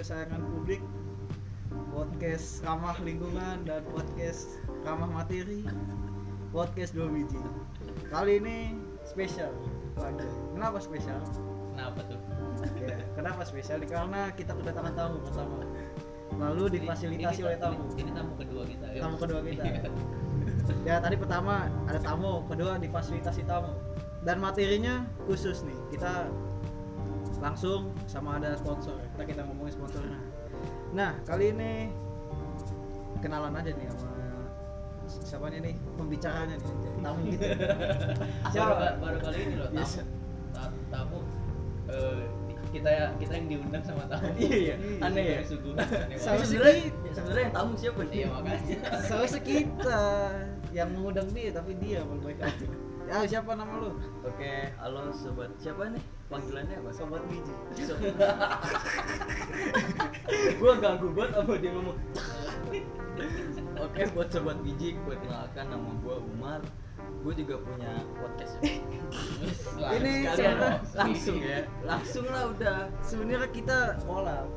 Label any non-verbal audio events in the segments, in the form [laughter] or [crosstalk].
kesayangan publik podcast ramah lingkungan dan podcast ramah materi podcast dua biji. Kali ini spesial. Lagi kenapa spesial? Kenapa tuh? Ya, kenapa spesial? Karena kita kedatangan tamu pertama. Lalu difasilitasi oleh tamu. Ini tamu kedua kita. ya. tamu kedua kita. Iya. ya tadi pertama ada tamu kedua difasilitasi tamu. Dan materinya khusus nih. Kita langsung sama ada sponsor kita kita ngomongin sponsornya nah kali ini kenalan aja nih sama siapa nih pembicaranya nih tamu kita [laughs] baru, siapa baru kali ini loh tamu. Yes. Tamu eh, kita kita yang diundang sama tamu. [laughs] Iya, iya. Aneh ya? Sungguh. Sama- sebenarnya sebenarnya yang tamu siapa nih? Iya makanya. [laughs] seharusnya kita yang mengundang dia tapi dia malah baik hati ya siapa nama lu Oke, halo sobat. Siapa nih? Panggilannya apa? sobat biji [laughs] gua ganggu banget apa dia ngomong. [laughs] Oke, buat sobat biji, buat kenalkan nama gua Umar. Gue juga punya podcast. [laughs] Ini sebenarnya- langsung ya. Langsung lah udah. sebenarnya kita kolab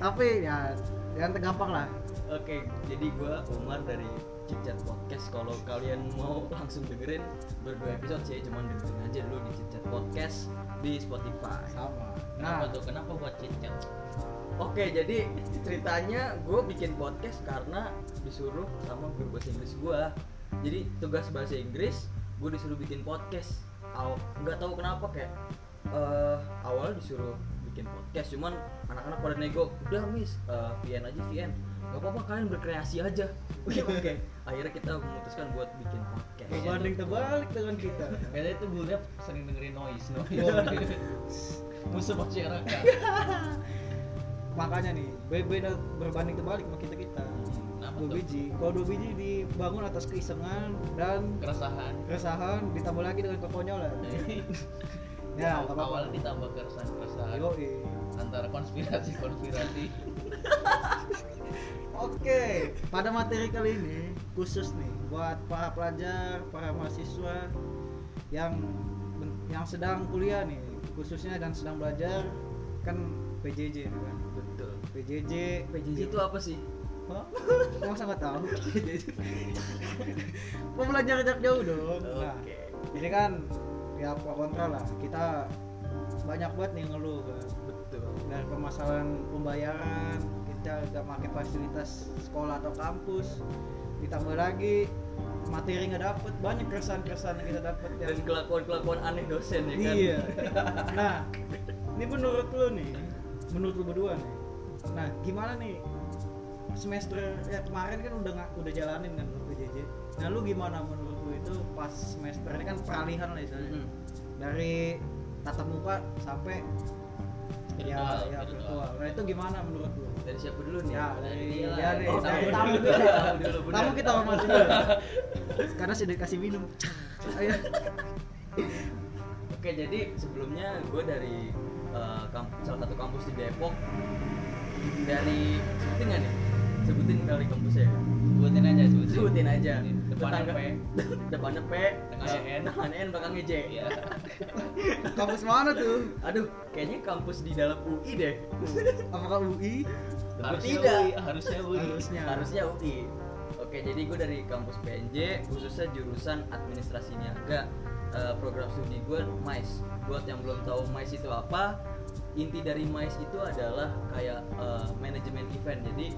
tapi ya yang tergampang lah Oke, jadi gua Umar dari Cicet Podcast. Kalau kalian mau langsung dengerin berdua episode sih, cuman dengerin aja dulu di Cicet Podcast di Spotify. sama Kenapa nah tuh? Kenapa buat cincang? Oke, jadi ceritanya gue bikin podcast karena disuruh sama guru bahasa Inggris gue. Jadi tugas bahasa Inggris gue disuruh bikin podcast. Aw, nggak tahu kenapa kayak eh awalnya disuruh bikin podcast, cuman anak-anak pada nego, udah miss, eh, VN aja VN. Gak apa-apa kalian berkreasi aja. [laughs] Oke, akhirnya kita memutuskan buat bikin podcast. berbanding terbalik dengan kita Kayaknya itu gue sering dengerin noise, noise. [laughs] Musuh masyarakat. [laughs] makanya nih be- beda berbanding terbalik sama kita kita Kenapa dua tuh? biji kalau dua biji dibangun atas keisengan dan Keresahan. keresahan ditambah lagi dengan kekonyolan ya nggak apa-apa awalnya ditambah keresahan-keresahan Yoi. antara konspirasi-konspirasi. Oke, pada materi kali ini khusus nih buat para pelajar, para mahasiswa yang yang sedang kuliah nih, khususnya dan sedang belajar kan PJJ kan. Betul. PJJ, PJJ itu apa sih? Hah? Kamu sangat tahu. Pembelajaran jarak jauh dong. Nah, Oke. ini kan ya pro kontra lah. Kita banyak banget nih ngeluh kan. Betul. dari permasalahan pembayaran kita gak pakai fasilitas sekolah atau kampus ditambah lagi materi nggak dapet banyak keresahan-keresahan yang kita dapet yang dan kelakuan-kelakuan aneh dosen ya kan iya [laughs] nah ini menurut lu nih menurut lu berdua nih nah gimana nih semester ya kemarin kan udah udah jalanin kan PJJ nah lu gimana menurut lu itu pas semester ini kan peralihan lah istilahnya Mm. dari tatap muka sampai ya, Virtual, ya virtual. virtual. Nah itu gimana menurut lu? Dari siapa dulu nih Ya dari dari dia lah. ya, dari, Oh, dari tamu tamu dulu. kita. Tamu dulu, benar. Tamu kita hormat dulu. [laughs] Karena sudah dikasih minum. Ayo. oke jadi sebelumnya gue dari eh, kamp- salah satu kampus di Depok dari sebutin nggak nih sebutin kali kampusnya ya Sebutin aja, sebutin. sebutin aja Depannya Tetangga- P. depannya P Tengahnya eh, N. belakangnya J Iya. [laughs] Kampus mana tuh? aduh kayaknya kampus di dalam UI deh [laughs] Apakah UI? Harusnya tidak UI, harusnya UI. Harusnya. harusnya UI oke jadi gue dari kampus PNJ khususnya jurusan administrasi niaga Eh, program studi gue MICE buat yang belum tahu MICE itu apa inti dari MICE itu adalah kayak eh, manajemen event jadi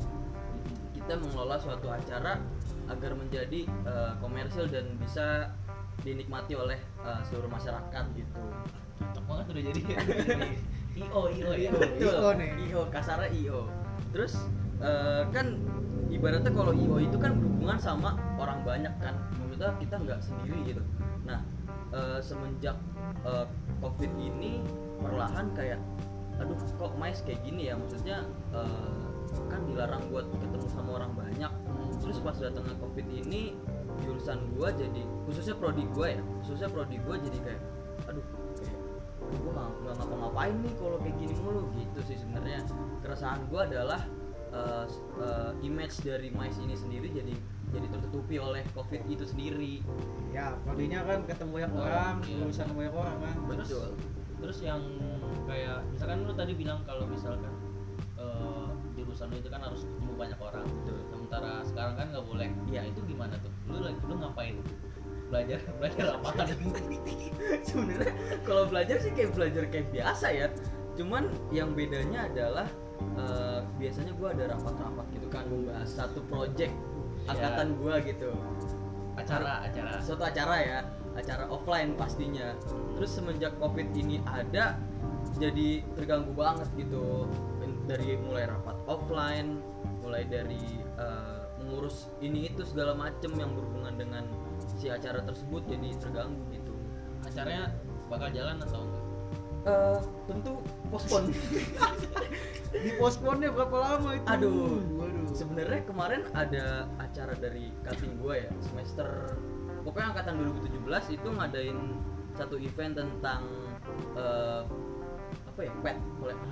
kita mengelola suatu acara agar menjadi eh, komersil dan bisa dinikmati oleh eh, seluruh masyarakat gitu Cocok banget udah jadi. IO, IO, IO. betul IO nih. IO kasarnya IO terus eh, kan ibaratnya kalau IO itu kan berhubungan sama orang banyak kan maksudnya kita nggak sendiri gitu nah eh, semenjak eh, covid ini perlahan kayak aduh kok mais kayak gini ya maksudnya eh, kan dilarang buat ketemu sama orang banyak terus pas datangnya covid ini jurusan gua jadi khususnya prodi gua ya khususnya prodi gua jadi kayak aduh kayak gua nggak nggak ngapa-ngapain nih kalau kayak gini mulu gitu sih sebenarnya keresahan gua adalah s- eh, image dari mais ini sendiri jadi jadi tertutupi oleh covid itu sendiri Ya, prodinya kan ketemu banyak Oh, orang, iya. lulusan banyak orang kan. Terus betul terus yang kayak misalkan lu tadi bilang kalau misalkan jurusan lu itu kan harus ketemu banyak orang Betul. Sementara sekarang kan nggak boleh. Ya itu gimana tuh? Lu lagi lu ngapain? Belajar [laughs] belajar apa? [laughs] Sebenarnya kalau belajar sih kayak belajar kayak biasa ya. Cuman yang bedanya adalah eh, biasanya gua ada rapat-rapat gitu kan membahas satu project Iya. angkatan gua gitu. Acara acara. Suatu acara ya acara offline pastinya. Terus semenjak covid ini ada jadi terganggu banget gitu. Dari mulai rapat offline mulai dari eh, mengurus ini itu segala macem yang berhubungan dengan si acara tersebut jadi terganggu gitu. Acaranya bakal jalan atau enggak? Eh, tentu postpone. [laughs] Di postpone berapa lama itu? Aduh. waduh. sebenarnya kemarin ada acara dari cutting gua ya semester pokoknya angkatan 2017 itu ngadain satu event tentang eh, apa ya pet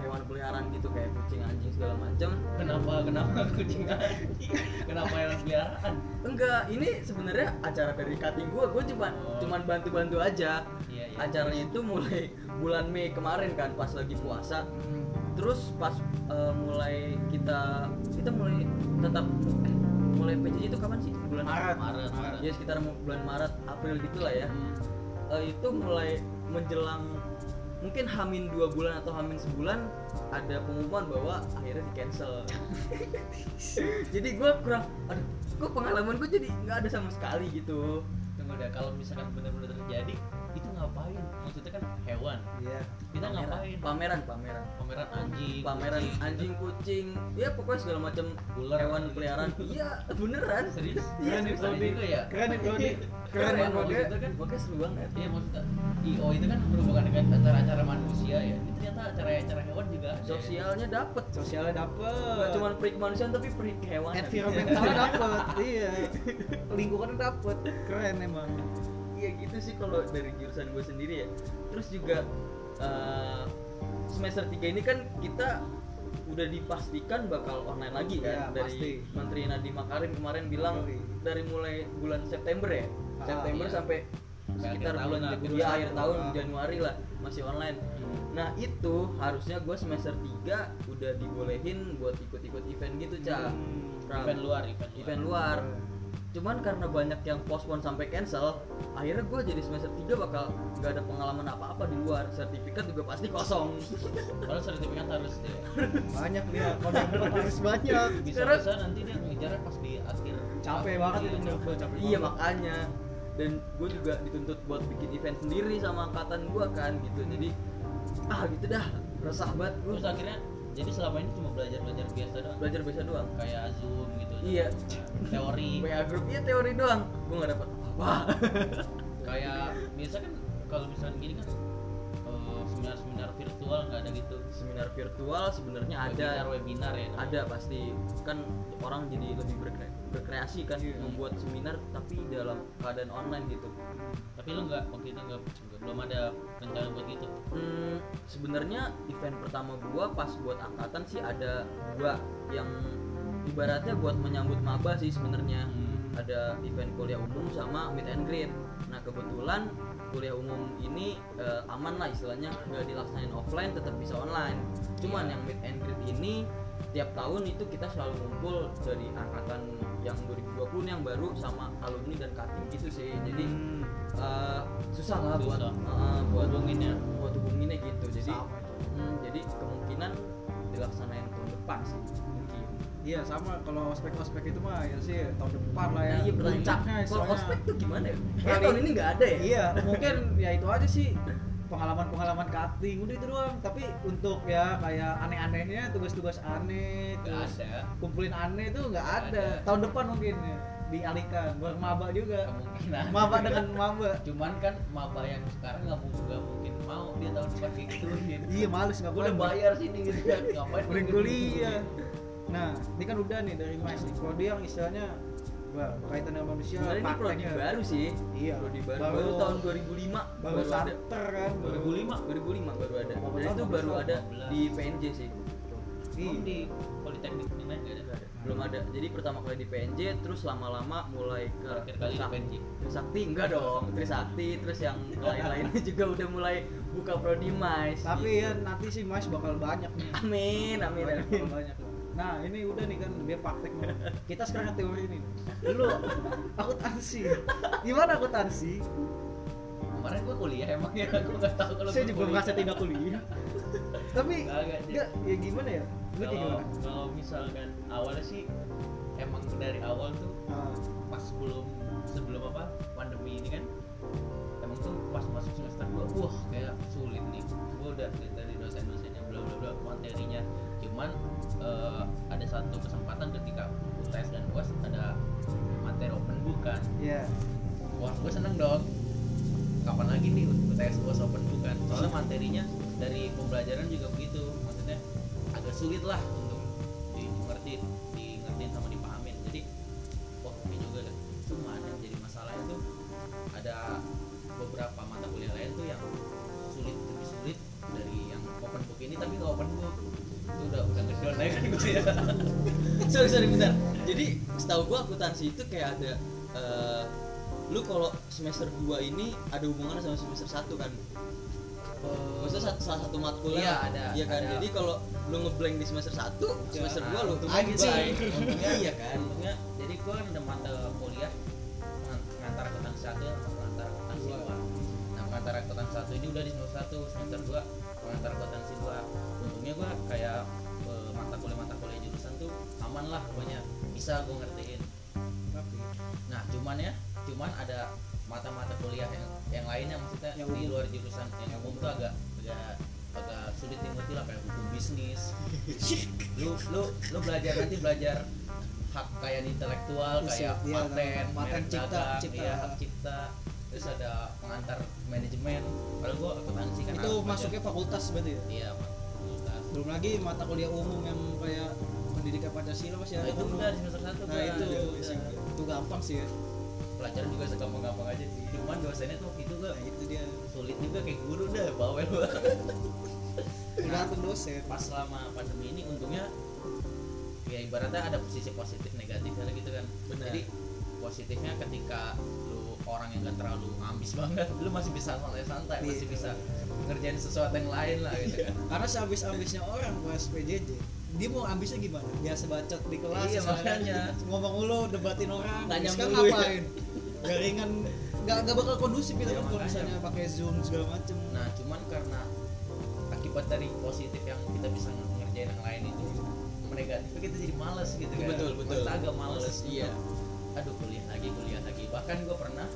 hewan peliharaan gitu kayak kucing anjing segala macam kenapa kenapa [laughs] kucing anjing? Kenapa yang peliharaan? Enggak ini sebenarnya acara dari cutting gua. Gua cuma Oh. cuman bantu-bantu aja. Iya iya. Acaranya itu mulai bulan Mei kemarin kan pas lagi puasa. Terus pas eh, mulai kita kita mulai tetap eh, mulai PJJ itu kapan sih? Bulan Maret. Maret. Maret. Ya sekitar bulan Maret April gitulah ya. Hmm. Eh, itu mulai menjelang mungkin hamin dua bulan atau hamin sebulan ada pengumuman bahwa akhirnya di cancel. [laughs] Jadi gue kurang aduh kok pengalaman gue jadi nggak ada sama sekali gitu. Tunggu deh kalau misalkan benar-benar terjadi hewan iya. Kita pameran. ngapain? Pameran pameran. Pameran anjing pameran kucing. anjing kucing. Ya pokoknya segala macam hewan peliharaan. Iya beneran. Serius? Iya, Keren Serius. Brody. juga ya keren nih Brody keren Keren, nih Brody maksudnya kan makanya seru banget. Iya maksudnya IO itu kan berhubungan dengan acara-acara manusia ya. Ini ternyata acara-acara hewan juga ada. ya. sosialnya dapet. Sosialnya dapet. Gak cuma perik manusia tapi perik hewan. Environmentalnya dapet iya. [laughs] Lingkungannya dapet. Keren emang Iya gitu sih kalau dari jurusan gue sendiri ya. Terus juga eh, semester 3 ini kan kita udah dipastikan bakal online lagi kan Iya, dari pasti. Menteri Nadiem Makarim kemarin bilang dari mulai bulan September ya. Ah, September iya. sampai Sampai sekitar akhir bulan tahun ya, 21. akhir tahun Ah. Januari lah masih online. Hmm. Nah itu harusnya gue semester 3 udah dibolehin buat ikut-ikut event gitu cah. Hmm. Ram. Event luar, event luar. Event luar. Cuman karena banyak yang postpone sampai cancel, akhirnya gue jadi semester 3 bakal nggak ada pengalaman apa-apa di luar. Sertifikat juga pasti kosong. Kalau sertifikat harus deh. banyak dia kalau yang harus banyak Bisa-bisa nanti dia ngejarnya pas di akhir. capek banget Iya, itu capek. Capek iya makanya. Dan gue juga dituntut buat bikin event sendiri sama angkatan gue kan gitu. Jadi ah gitu dah resah banget gue Terus akhirnya jadi selama ini cuma belajar-belajar biasa doang. belajar biasa doang. Kayak Zoom gitu. Iya. Teori. [laughs] WA grup iya teori doang. Gue nggak dapat apa. [laughs] Kayak biasa kan kalau misalnya gini kan eh, seminar-seminar virtual nggak ada gitu. Seminar virtual sebenarnya ada. Webinar webinar ya. ada pasti kan orang jadi lebih berkre- berkreasi kan Iya. membuat seminar tapi dalam keadaan online gitu Tapi lu nggak waktu itu nggak belum ada rencana buat gitu. hmm, sebenarnya event pertama gua pas buat angkatan sih ada dua yang ibaratnya buat menyambut maba sih sebenarnya Hmm. ada event kuliah umum sama meet and greet nah kebetulan kuliah umum ini eh, aman lah istilahnya nggak dilaksanain offline tetap bisa online cuman Iya. yang meet and greet ini tiap tahun itu kita selalu ngumpul dari angkatan yang 2020 nih yang baru sama alumni dan cutting gitu sih jadi Hmm. eh, susah lah buat Susah. eh, buat Hubunginnya. buat hubunginnya gitu jadi hmm, jadi kemungkinan dilaksanain tahun depan sih mungkin iya sama kalau ospek-ospek itu mah ya sih tahun depan lah ya iya puncaknya kalau ospek tuh gimana ya? Kali- tahun ini nggak ada ya? iya mungkin ya itu aja sih pengalaman-pengalaman cutting udah itu doang tapi untuk ya kayak aneh-anehnya tugas-tugas aneh terus ada. kumpulin aneh itu nggak ada. ada. tahun depan mungkin ya dialihkan buat maba juga Kemungkinan. maba dengan maba [laughs] Cuman kan maba yang sekarang nggak mungkin nggak mungkin mau dia tahun depan kayak gitu. iya males nggak udah bayar sini gitu kan. Ngapain Udah kuliah nah ini kan udah nih dari mas kalau dia yang istilahnya wah, kaitan dengan manusia Sebenarnya ini prodi baru sih. Iya. Prodi baru. Baru- Baru, tahun 2005 baru ada. santer kan 2005? 2005 baru ada. Baru Dan itu 15, baru ada 15. di PNJ sih. Iya. di politeknik ini nggak ada. Nggak ada. Belum ada. Jadi pertama kali di PNJ terus lama-lama mulai ke Terakhir kali di Trisakti. PNJ. Trisakti enggak dong. Trisakti terus yang lain-lainnya [laughs] juga udah mulai buka prodi mais. tapi ya nanti sih mas bakal banyak nih Amin, amin, banyak, amin. bakal banyak nah ini udah nih kan dia praktek nih [laughs] kita sekarang ke teori ini dulu akuntansi gimana akuntansi kemarin gua kuliah emang ya gua nggak tahu kalau saya juga merasa tidak kuliah. [laughs] Tapi enggak ya gimana ya? Lu kalau gimana? kalau misalkan awalnya sih emang dari awal tuh Ah, pas sebelum sebelum apa pandemi ini kan emang tuh pas masuk semester 2 wah kayak sulit nih. Gua udah lihat dari dosen-dosennya bla bla bla materinya cuman eh, ada satu kesempatan ketika UTS dan UAS ada materi open book kan. Iya. wah gue seneng dong. Kapan lagi nih UTS UAS open book kan? Soalnya materinya dari pembelajaran juga begitu. Maksudnya agak sulit lah untuk dimengerti diingetin sama dipahamin. Jadi wah oke juga cuman yang jadi masalah itu ada [laughs] sorry sorry bentar. Jadi setahu gua akuntansi itu kayak ada eh, lu kalau semester 2 ini ada hubungannya sama semester 1 kan? Maksudnya satu, salah satu matkulnya Iya, ada, iya kan? ada. jadi kalau lu ngeblank di semester 1 semester 2 lu gitu Anjing. iya kan? untungnya jadi gue kan ada mata kuliah pengantar akuntansi satu sama pengantar akuntansi Dua. dua. Nah pengantar akuntansi satu ini udah di semester satu semester dua pengantar akuntansi dua. Untungnya gue kayak aman lah pokoknya. Bisa gue ngertiin. Tapi nah cuman ya cuman ada mata-mata kuliah yang yang lainnya maksudnya Yang di luar jurusan yang umum tuh agak agak agak sulit dimengerti lah kayak hukum bisnis. [laughs] Lu lu lu belajar nanti belajar hak kayak intelektual Iya, kayak iya, paten, paten cipta, dagang, cipta. iya, hak cipta. Terus ada pengantar manajemen. Kalau gua akuntansi kan itu masuknya fakultas berarti ya? Iya fakultas. Belum lagi mata kuliah umum yang kayak pendidikan Pancasila masih nah ada itu kan? udah di semester satu nah Bang. itu. Udah. itu gampang sih ya. Pelajaran juga segampang-gampang aja sih. Cuman dosennya tuh itu gak nah itu dia. Sulit juga kayak guru dah bawel banget tergantung dosen. pas selama pandemi ini untungnya ya ibaratnya ada sisi positif negatifnya gitu kan. Benar. jadi positifnya ketika lu orang yang gak terlalu ambis [laughs] banget lu masih bisa santai-santai masih Iya. bisa ngerjain sesuatu yang lain lah gitu. Kan karena sehabis-habisnya orang pas PJJ dia mau ambisnya gimana? Biasa bacot di kelas Iya, makanya. ngomong mulu debatin orang. Nanya sekarang mulu ya. ngapain garingan nggak nggak bakal kondusif gitu kan kalau misalnya pakai zoom segala macem. Nah cuman karena akibat dari positif yang kita bisa ngerjain yang lain itu negatifnya kita jadi males gitu kan. Betul betul. Kita agak males Males, iya. Aduh kuliah lagi kuliah lagi. Bahkan gue pernah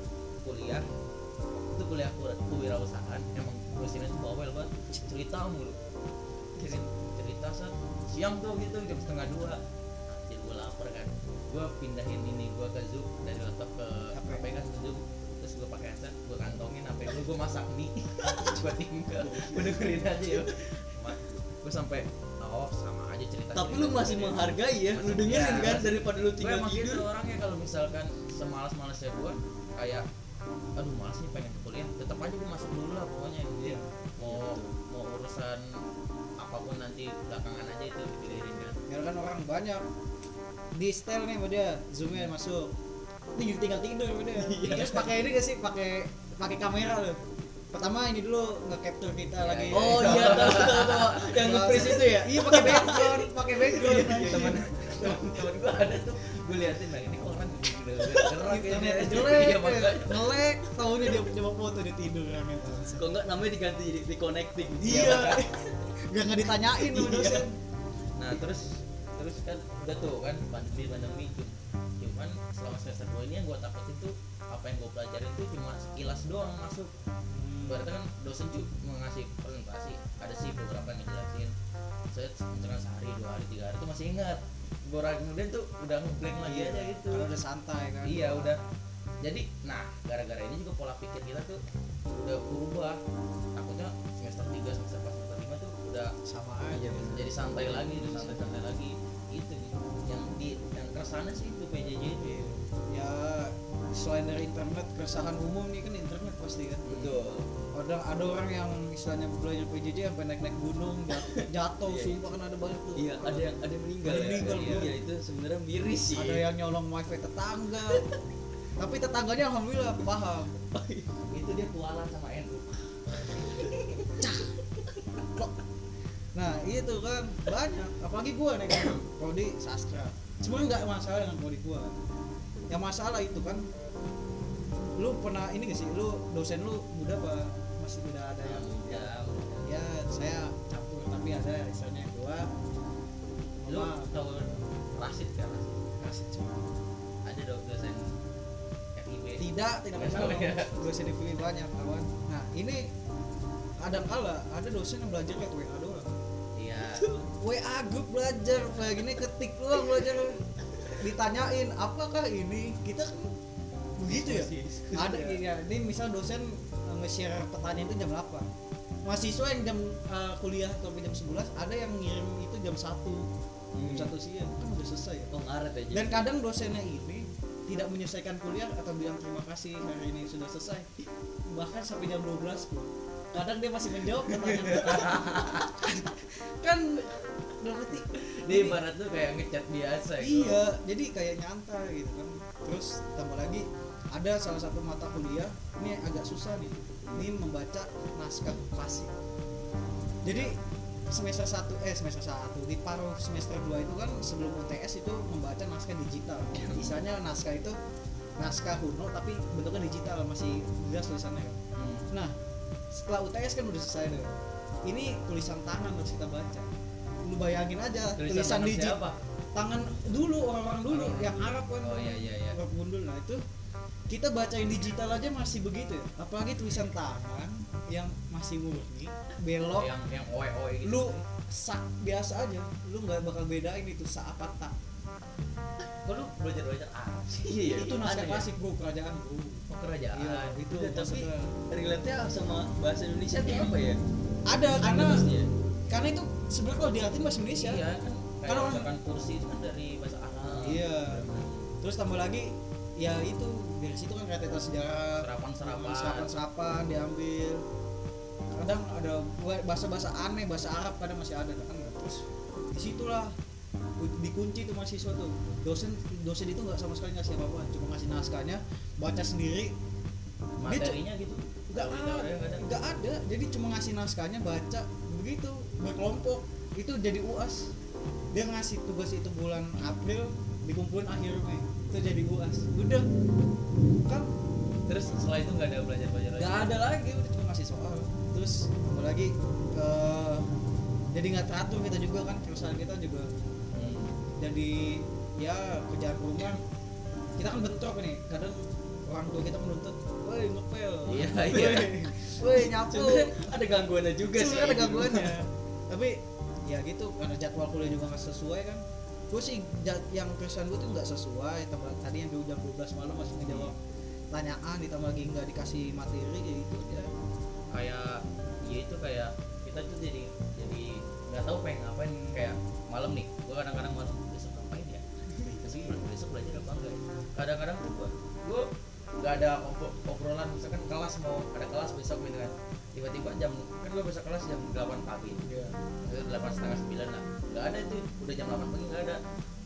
kuliah itu kuliah ku- kewirausahaan emang dosennya tuh bawel banget cerita mulu kirim cerita saat siang tuh gitu jam setengah dua. Anjir gue lapar kan. Gue pindahin ini gue ke zoom dari laptop ke HP. HP kan ke zoom. Terus gue pakai headset gue kantongin HP gue gue masak mie. [laughs] Gue tinggal gue dengerin aja. Ya gue sampai oh sama aja cerita tapi lu masih menghargai ya lu dengerin kan daripada lu gue tinggal emang gitu tidur. orangnya kalau misalkan semalas-malasnya gue kayak aduh malas nih pengen kuliah. Tetap aja gue masuk dulu lah pokoknya. Iya. mau mau urusan nanti belakangan aja itu dipikirin kan ya kan orang banyak. Di setel nih sama dia zoomnya masuk. Tinggal tinggal tidur sama dia Iya. terus pakai ini gak sih? Pakai pakai kamera loh. Pertama ini dulu nge-capture kita Iya, lagi. iya. oh iya. tahu tahu tahu. Yang nge-freeze itu ya? Iya pakai background pakai background. Temen temen gue ada tuh. Gue liatin nah ini orang gerak internet kayaknya. jelek iya ngelek tahunya dia coba foto dia tidur kan kok enggak namanya diganti jadi reconnecting? Iya biar nggak ditanyain sama Iya. dosen. Nah terus terus kan udah tuh kan pandemi pandemi Cum- cuman selama semester 2 ini yang gue takutin tuh apa yang gue pelajarin tuh cuma sekilas doang masuk. Berarti kan dosen tuh ngasih presentasi ada sih beberapa yang ngejelasin. Saya misalkan sehari dua hari tiga hari tuh masih ingat. Beberapa kemudian tuh udah ngeblank lagi aja gitu. karena udah santai kan. Iya udah. Jadi nah gara-gara ini juga pola pikir kita tuh udah berubah. Takutnya semester 3 semester 4 semester 5 tuh udah sama aja. Jadi santai lagi udah santai-santai lagi. Itu yang di yang keresahannya sih itu PJJ itu ya selain dari internet keresahan umum nih kan internet pasti kan. Betul. Ada ada orang yang istilahnya belajar PJJ sampai naik naik gunung jat- [laughs] jatuh Iya, sumpah kan ada banyak tuh. Iya ada yang ada yang meninggal Ada ya. Meninggal, iya, bro. iya, itu sebenarnya miris sih. Ada yang nyolong wifi tetangga. [laughs] Tapi tetangganya alhamdulillah paham. Itu dia kuala sama NU nah itu kan. Banyak apalagi gua nih kan prodi sastra. Sebenarnya nggak masalah dengan prodi gua. Yang masalah itu kan lu pernah ini gak sih lu dosen lu muda apa masih udah ada yang ya ya saya campur tapi ada misalnya gua lu tahu Rasid kan Rasid kasih cuma ada dong dosen FIB tidak tidak masalah ya. [laughs] dosen FIB banyak kawan. Nah ini kadang kala ada dosen yang belajar kayak WA doang WA grup belajar kayak gini ketik doang belajar. Ditanyain apakah ini? Kita kan begitu ya? Ada ya. Ini misal dosen eh, nge-share pertanyaan itu jam 8 mahasiswa yang jam eh, kuliah sampai jam 11 ada yang ngirim itu jam 1 jam 1 siang. Kan udah selesai ya? Oh ngaret aja. dan kadang dosennya ini tidak menyelesaikan kuliah atau bilang terima kasih hari ini sudah selesai. Bahkan sampai jam 12 bro. Kadang dia masih menjawab pertanyaan [laughs] kan berarti dia ibarat tuh kayak ngechat biasa gitu. iya jadi kayak nyantai gitu kan. Terus tambah lagi ada salah satu mata kuliah ini agak susah nih ini membaca naskah klasik. Jadi semester 1 eh semester 1 di paruh semester 2 itu kan sebelum UTS itu membaca naskah digital. Misalnya naskah itu naskah kuno tapi bentuknya digital masih jelas tulisannya. Kan Hmm. nah setelah UTS kan udah selesai tuh ini tulisan tangan harus kita baca. Lu bayangin aja tulisan, tulisan tangan digital siapa? Tangan dulu orang-orang dulu Orang- yang Arab kan. Oh iya iya iya. Arab gundul. Nah itu kita bacain digital aja masih begitu. Ya apalagi tulisan tangan yang masih murni belok. Yang yang oe oe gitu. Lu sa biasa aja. Lu nggak bakal bedain itu sa apa tak kok lu belajar belajar apa sih Iya, iya. itu naskah Ada ya? klasik bro kerajaan bro oh kerajaan iya itu Udah, tapi maksudnya. relate-nya sama bahasa Indonesia tuh apa ya? ada karena maksudnya. karena itu sebenarnya kalau diartin bahasa Indonesia iya kan Kalau- misalkan kursi itu kan dari bahasa Arab Iya. terus tambah lagi ya itu dari situ kan kata sejarah serapan serapan serapan serapan diambil kadang ada bahasa bahasa aneh bahasa Arab kadang masih ada kan terus di situlah dikunci tuh mahasiswa tuh. Dosen dosen itu nggak sama sekali ngasih apa apa cuma ngasih naskahnya baca sendiri. Materinya gitu? nggak ada nggak ada. jadi cuma ngasih naskahnya baca begitu. Berkelompok. Itu jadi uas dia ngasih tugas itu bulan April dikumpulin akhir Mei itu jadi uas udah. Kan? Terus setelah itu nggak ada belajar belajar lagi? Nggak ada lagi udah cuma ngasih soal. Terus apalagi eh, jadi nggak teratur kita juga kan perusahaan kita juga. Jadi ya kerjaan rumah. Kita kan bentrok nih kadang orang tua kita menuntut woi ngepel. Iya, [laughs] iya. woi nyapu. Ada gangguannya juga sih. Ada gangguannya. tapi ya gitu karena jadwal kuliah juga nggak sesuai kan. Gue sih yang perusahaan gue tuh nggak sesuai tambah tadi yang di jam 12 malam masih ngejawab tanyaan ditambah lagi nggak dikasih materi kayak gitu ya kayak ya itu kayak kita tuh jadi jadi nggak tahu pengen ngapain kayak malam nih gua kadang-kadang malam kadang-kadang tuh gua gua nggak ada ob- obrolan. Misalkan kelas mau ada kelas besok gitu kan. Tiba-tiba jam kan gua besok kelas jam 8 pagi. Iya. delapan setengah sembilan lah. Nggak ada itu. Udah jam 8 pagi nggak ada.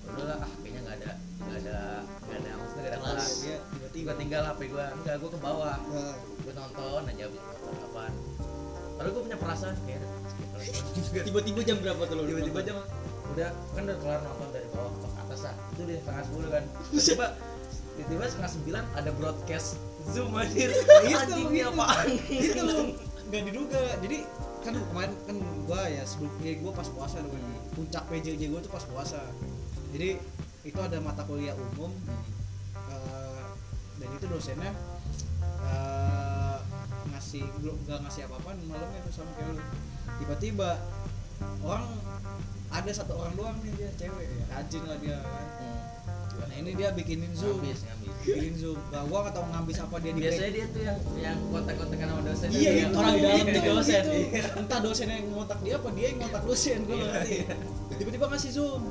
Udahlah ah kayaknya nggak ada. Nggak ada nggak ada maksudnya nggak ada Kelas. tiba tiba-tiba. Tinggal HP gua. Enggak gua ke bawah. Nah, gue nonton aja abis nonton apaan Padahal gue punya perasaan kayak juga [laughs] Tiba-tiba jam berapa tuh lo? tiba-tiba jam udah kan udah kelar nonton dari bawah ke atas lah. Itu udah setengah sepuluh kan. [laughs] Tiba tiba setengah sembilan ada broadcast zoom anjir. Anjing ini gitu. apaan itu. Nggak diduga. Jadi kan kemarin kan gua ya sebelum ya gua pas puasa dong puncak PJJ gua tuh pas puasa. Jadi itu ada mata kuliah umum. Eh, dan itu dosennya eh, ngasih belum nggak ngasih apa-apa malamnya tuh sama kayak lu. Tiba-tiba orang ada satu orang doang nih dia cewek. Ya rajin lah dia kan nah ini dia bikinin zoom ngabis ngabis bikinin zoom nah, gua nggak tahu ngabis apa dia di biasanya dia tuh yang yang kontak-kontakan sama dosen Iya itu orang di dalam di dosen. itu. Entah dosen yang ngontak dia apa dia yang ngontak dosen gue Iya, ngerti. iya. Tiba-tiba ngasih zoom.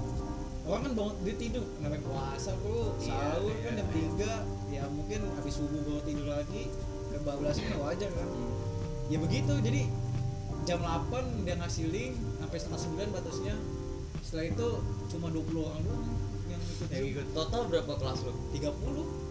Orang kan bangun dia tidur, namanya puasa bro, Iya, sahur iya, kan jam iya. 3 ya mungkin habis subuh baru tidur lagi kebablasan wajar kan. Ya begitu jadi jam 8 dia ngasih link sampai setengah 9 batasnya. Setelah itu cuma 20 orang doang yang ikut ikut total berapa kelas lo? 30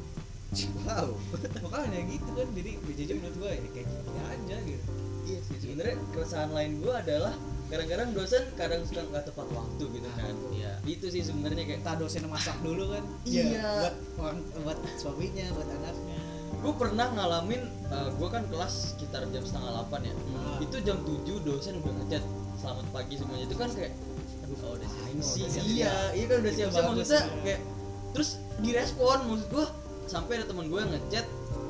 Wow. [laughs] makanya gitu kan jadi BJJ menurut gue ya kayak gini aja gitu Iya sih. Sebenarnya keresahan lain gue adalah kadang-kadang dosen kadang suka nggak tepat waktu gitu kan Iya. itu sih sebenarnya kayak kita dosen masak dulu kan Iya. buat orang buat suaminya buat anaknya gue pernah ngalamin gue kan kelas sekitar jam setengah delapan ya Hmm. itu jam 7 dosen udah ngechat selamat pagi semuanya itu kan kayak Oh, udah siap. ini sih siap. iya iya kan udah siap bagus, maksudnya ya. kayak terus direspon maksud gue sampai ada teman gue ngechat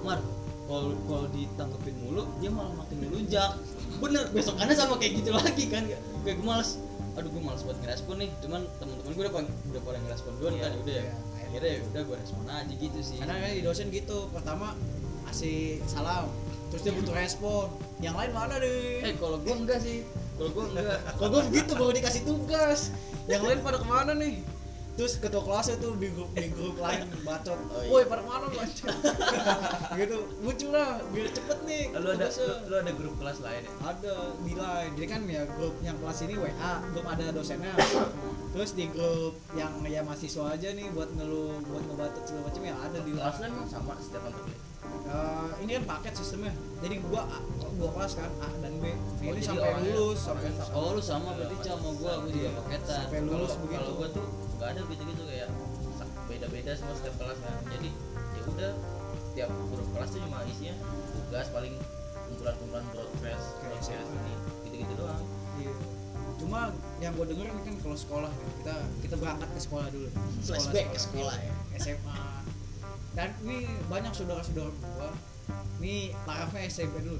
mar kalau kalau ditanggepin mulu dia malah makin ngelunjak bener besokannya sama kayak gitu lagi kan kayak gue males aduh gue males buat ngerespon nih cuman teman-teman gue udah udah pada ngerespon gue Iya, kan ya udah ya iya. akhirnya ya udah gue respon aja gitu sih karena kan di dosen gitu pertama kasih salam terus dia butuh respon yang lain mana eh nih kalau gue enggak sih kalau gue enggak. Kalau gue begitu baru dikasih tugas. Yang lain pada ke mana nih? Terus ketua kelasnya tuh di grup di grup lain bacot. Oh, iya. woi pada ke mana lu [laughs] anjing?" gitu. Muncul lah biar cepet nih Lu ada lu, lu ada grup kelas lain ya? ada di line jadi kan ya grup yang kelas ini WA grup ada dosennya. Terus di grup yang ya mahasiswa aja nih buat ngeluh buat ngebatet segala macam ya ada di emang sama setiap mata Eh, ini kan paket sistemnya jadi gua A, dua kelas kan A dan B ini Oh, jadi sampai lulus sampai oh lu sama berarti sama gue gue juga Iya. paketan Sampai lulus Kalau- begitu Kalau gua tuh nggak ada gitu-gitu kayak sa- beda-beda semua setiap kelas kan. Jadi ya udah tiap grup kelas tuh cuma isinya tugas paling kumpulan-kumpulan broadcast, Kayak broadcast SMA. ini gitu-gitu doang. Iya. Cuma yang gue denger ini kan kalau sekolah kita kita berangkat ke sekolah dulu. Flashback ke sekolah ya. SMA. Dan ini banyak saudara-saudara gua. Ini tarafnya SMP dulu.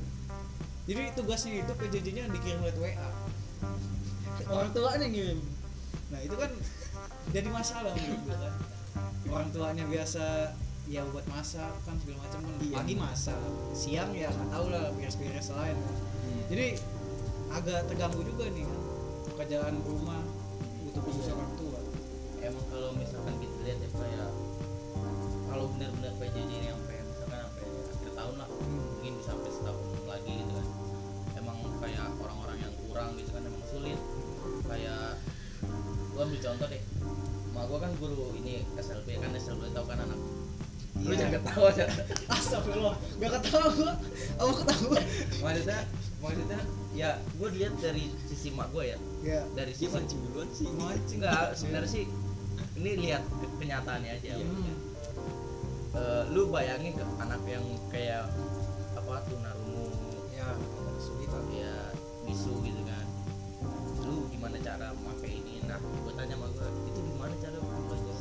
Jadi tugasnya itu PJJ-nya dikirim lewat WA. Orang tuanya ngirim. Nah itu kan jadi masalah menurut gua kan. Orang tuanya biasa ya buat masak kan segala macam kan Iya. pagi masak siang ya nggak tahu lah beres-beres lain jadi agak terganggu juga nih kan pekerjaan rumah butuh khusus orang tua Emang kalau misalkan kita lihat ya kayak kalau benar-benar PJJ ini sampai misalkan sampai akhir tahun lah mungkin bisa sampai setahun lagi gitu kan. Emang kayak orang-orang yang kurang gitu kan emang sulit. Kayak gua ambil contoh deh. Mak gua kan guru ini SLB kan SLB tahu kan anak? Lu Iya. jangan ketawa ya astagfirullah gak ketawa gua. Aku ketawa? Maksudnya maksudnya ya gua lihat dari sisi mak gua ya. Ya dari dia sisi mancing duluan sih. Mancing enggak sebenarnya sih ini lihat ke- kenyataannya aja. Iya. Eh, lu bayangin ke anak yang kayak apa tunarungu? Ya sulit ya bisu gitu kan. Lu gimana cara memakai ini nah gue tanya sama gue itu gimana cara belajar?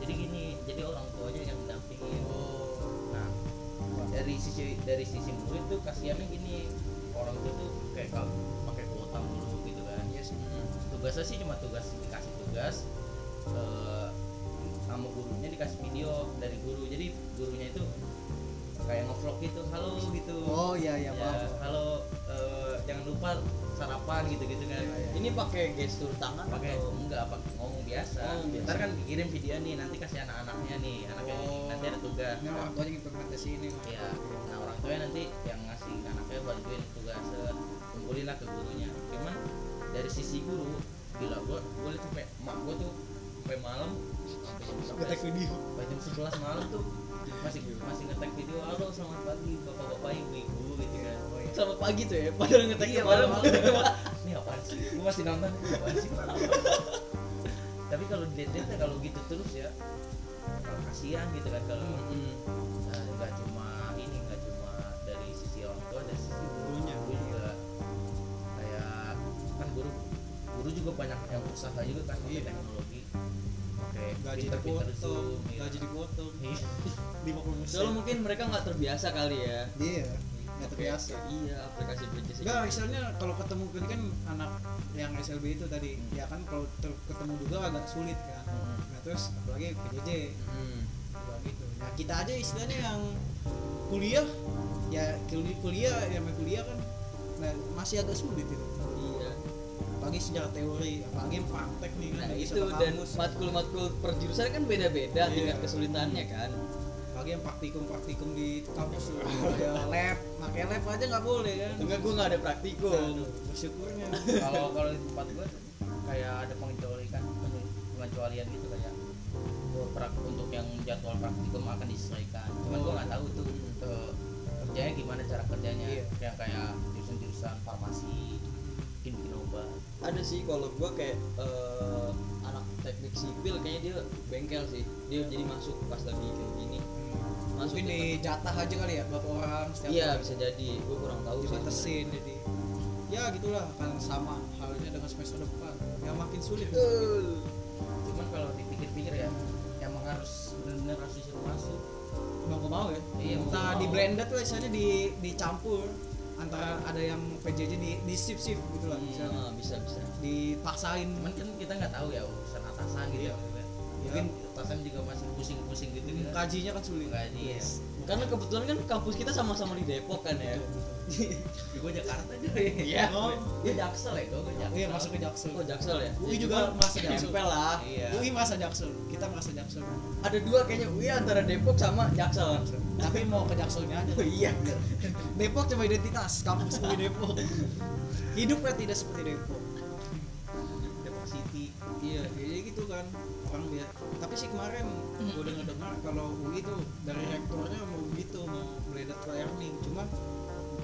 Jadi gini jadi orang tuanya yang mendampingin nah dari sisi dari sisi murid tuh kasihannya gini orang tua tuh kayak kalau pakai kuota dulu gitu kan. Iya sih. Tugasnya sih cuma tugas dikasih tugas eh, sama gurunya dikasih video dari guru jadi gurunya itu kayak ngevlog gitu halo gitu oh iya iya Ya, halo eh, jangan lupa sarapan gitu gitu kan Iya, iya. ini pakai gestur tangan pakai atau enggak apa ngomong biasa. Oh, biasa. ntar kan dikirim video nih nanti kasih anak-anaknya nih anaknya nih, Oh. nanti ada tugas ini orang tuanya implementasi ini Mas. ya nah orang tuanya nanti yang ngasih anaknya bantuin tugas eh, kumpulin lah ke gurunya cuman dari sisi guru gila gua gua liat sampai mak gua tuh sampai malam ngetek 11 video. Jam 11 malam tuh. Masih masih ngetek video. Halo selamat pagi bapak-bapak ibu-ibu gitu kan. Selamat pagi tuh ya padahal ngetek Iya, malam-malam. [laughs] ini apaan sih? Gua masih nonton. Ini apaan sih? Tapi kalau dilihat kalau gitu terus ya kalau kasihan gitu kan kalau Hmm. eh, nggak cuma ini nggak cuma dari sisi orang tua dari sisi Gurunya. guru juga. Kayak kan guru guru juga banyak yang usaha juga kan Iya. teknologi gaji dipotong Zoom, iya. gaji dipotong Iya. [laughs] 50 persen soalnya mungkin mereka nggak terbiasa kali ya iya nggak terbiasa iya aplikasi bridges Enggak, misalnya kalau ketemu kan kan anak yang SLB itu tadi, ya kan kalau ketemu juga agak sulit kan. Hmm. Nah terus apalagi PJJ, hmm. gitu. Nah kita aja istilahnya yang kuliah, ya kul- kuliah, yang kuliah kan, nah masih agak sulit itu. Apalagi sejarah teori, apalagi yang praktek nih kan. nah itu dan matkul-matkul per jurusan kan beda-beda Iya. tingkat kesulitannya kan apalagi yang praktikum-praktikum di kampus tuh, kayak lab, pakai lab aja nggak boleh kan. enggak gue nggak ada praktikum Aduh, bersyukurnya. kalau kalau di tempat gue kayak ada pengecualian pengecualian gitu kayak oh, prak- untuk yang jadwal praktikum akan disesuaikan cuman gue nggak tahu tuh eh, kerjanya gimana cara kerjanya Iya. yang kayak jurusan-jurusan farmasi bikin ada sih kalau gua kayak eh, anak teknik sipil kayaknya dia bengkel sih. Dia jadi masuk pas lagi kayak gini. Masuk mungkin ke- dijatah aja kali ya berapa orang setiap iya orang. bisa jadi. Gua kurang tahu sih. Dibatasin jadi. Ya gitulah. Kan sama halnya dengan semester depan. Yang makin sulit. Betul. cuman kalau dipikir-pikir ya emang harus benar-benar harus disuruh masuk. Mau mau ya? Iya, mau entah di blended lah misalnya di dicampur antara ada yang PJJ di di shift shift gitu lah misalnya. Ah, bisa bisa. Dipaksain. Cuman kan kita nggak tahu ya urusan atasan gitu ya maksudnya. mungkin atasan juga masih pusing-pusing gitu kan. Kajinya kan sulit. Gaji ya karena kebetulan kan kampus kita sama-sama di Depok kan ya. [laughs] Gue Jakarta aja Iya. oh gue Jaksel ya gue Jaksel. Iya masuk ke jaksel. Oh Jaksel ya? UI Ya, juga cuma merasa jaksel. Lah. Iya. UI merasa jaksel. Kita merasa jaksel. Ada dua kayaknya UI antara Depok sama Jaksel. Tapi mau ke jakselnya aja. Oh iya [laughs] Depok cuma identitas kampus UI Depok. Hidupnya tidak seperti Depok. Depok City. Iya jadi gitu kan orang dia tapi sih kemarin gue dengar dengar kalau UI tuh dari rektornya mau begitu mau blended learning cuma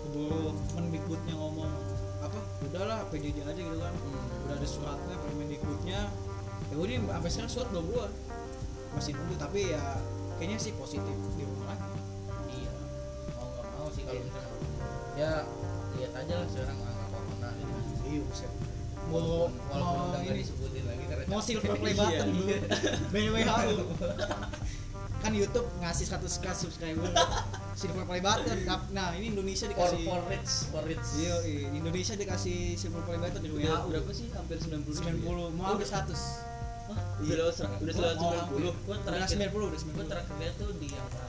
keburu mendikbudnya ngomong apa? Udahlah PJJ aja gitu kan. Udah ada suratnya permendikbudnya ya udah sampai sekarang surat belum keluar masih nunggu tapi ya kayaknya sih positif di rumah lagi kalau misalnya ya lihat aja lah sekarang angka corona gitu kan iya buset mau walaupun udah nggak ini. disebutin lagi karena mau silver play Iya, button. Dulu iya. WHO kan YouTube ngasih 100 k subscriber. Silver play button. Nah ini Indonesia dikasih for rich for rich. Iya iya. Indonesia dikasih silver play button udah WHO berapa sih? Hampir 90 90 mau udah. 100 Hah? udah lewat udah Gua lewat mau 90 gue udah terakhir 90 udah gue 90 terakhir lihat tuh di angka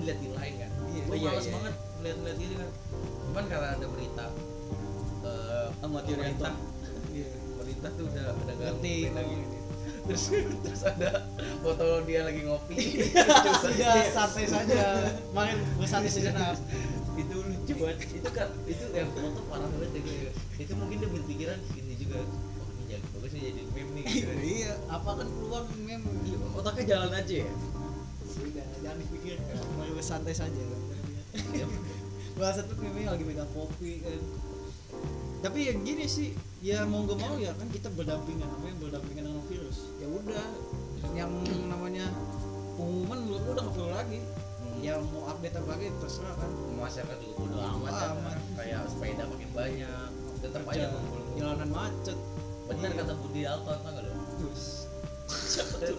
dilihat di line kan? Iya. gue Iya, males iya. banget lihat-lihat gini kan. Cuman karena ada berita eh Amatir pemerintah. Iya pemerintah tuh udah udah ngerti lagi. Terus terus ada foto dia lagi ngopi. Sudah [laughs] santai saja. Main bersantai sejenak itu lucu banget. Itu kan itu yang foto parah banget ya itu mungkin dia berpikiran gini juga. Oh ini jadi bagus nih jadi meme nih gitu. iya apa kan peluang mem Iya, otaknya jalan aja ya sudah jangan dipikirkan main bersantai saja [laughs] bahasa tuh meme lagi megang kopi kan? Tapi ya gini sih ya mau gak mau ya kan kita berdampingan namanya berdampingan dengan virus. Ya udah yang namanya pengumuman menurut gua udah gak perlu lagi. Hmm. yang mau update apa lagi terserah kan? Masyarakat juga bodo amat ya. Amat. kayak sepeda makin banyak tetap aja jalanan macet. Bener Iya. kata Budi Alton tau gak lo Pernah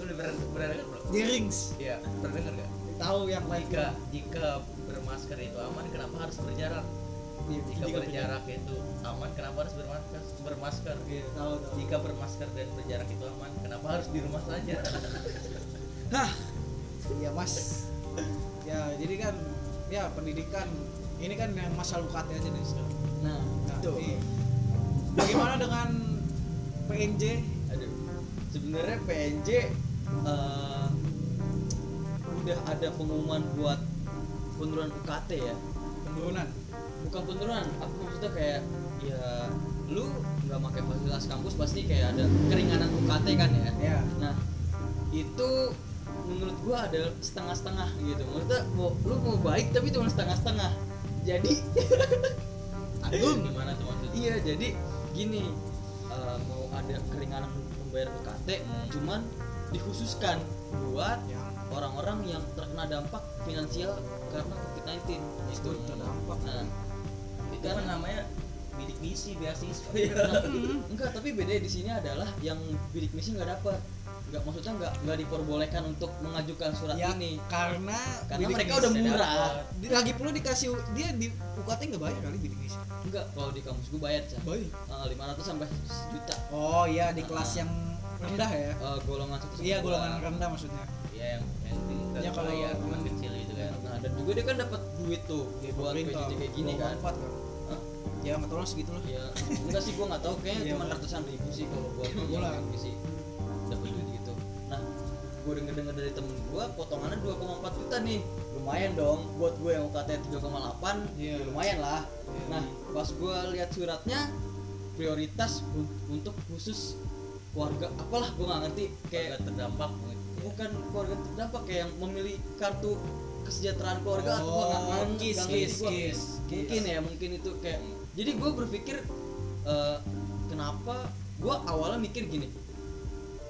pernah belum rings. Iya pernah gak tahu yang lain. Jika jika bermasker itu aman kenapa harus berjarak? Iya, jika jika berjarak itu aman kenapa harus bermasker bermasker? Iya, tahu tahu. Jika bermasker dan berjarak itu aman kenapa harus di rumah saja? [laughs] Hah, ya mas. Ya jadi kan, ya pendidikan ini kan yang masalah UKT aja nih sekarang. nah Nah, itu iya. Bagaimana dengan PNJ? Sebenarnya PNJ eh, udah ada pengumuman buat penurunan UKT ya Penurunan. bukan penurunan aku maksudnya kayak ya lu nggak pakai fasilitas kampus pasti kayak ada keringanan UKT kan ya Ya. nah itu menurut gua ada setengah-setengah gitu maksudnya mau, lu mau baik tapi cuma setengah-setengah jadi [laughs] Agung. gimana tuh maksudnya iya jadi gini eh, mau ada keringanan membayar UKT Hmm. cuman dikhususkan buat Ya. orang-orang yang terkena dampak finansial karena COVID-19 Itu terdampak. nah itu kan namanya bidik misi beasiswa Nah, [laughs] enggak tapi beda di sini adalah yang bidik misi nggak dapat nggak maksudnya nggak nggak diperbolehkan untuk mengajukan surat Ya, ini karena karena bidik mereka udah murah dapat. di- lagi pula dikasih dia di UKT nggak bayar kali bidik misi. enggak kalau di kampus gue bayar cah Bayar. lima ratus sampai sejuta Oh iya di kelas yang rendah ya. Eh, golongan satu Iya golongan rendah maksudnya. ya yang yang Ya, kalau- bayar cuman kecil gitu kan nah dan juga dia kan dapat duit tuh Di buat. PJJ kayak gini kan kan. Ya nggak tolong segitu lah. ya enggak sih gue nggak tahu [laughs] kayaknya Iya, cuma ratusan ribu sih kalau buat Iya, yang lah. misi gue denger denger dari temen gue potongannya 2,4 juta nih lumayan dong buat gue yang UKT 3,8 Iya. ya lumayan lah Iya. nah pas gue lihat suratnya prioritas un- untuk khusus keluarga apalah gue nggak ngerti kayak kayak terdampak bukan keluarga terdampak kayak yang memilih kartu kesejahteraan keluarga atau Oh, apa nggak nggak KIS, ngerti KIS, gua. KIS, mungkin ya mungkin itu kayak jadi gue berpikir eh, kenapa gue awalnya mikir gini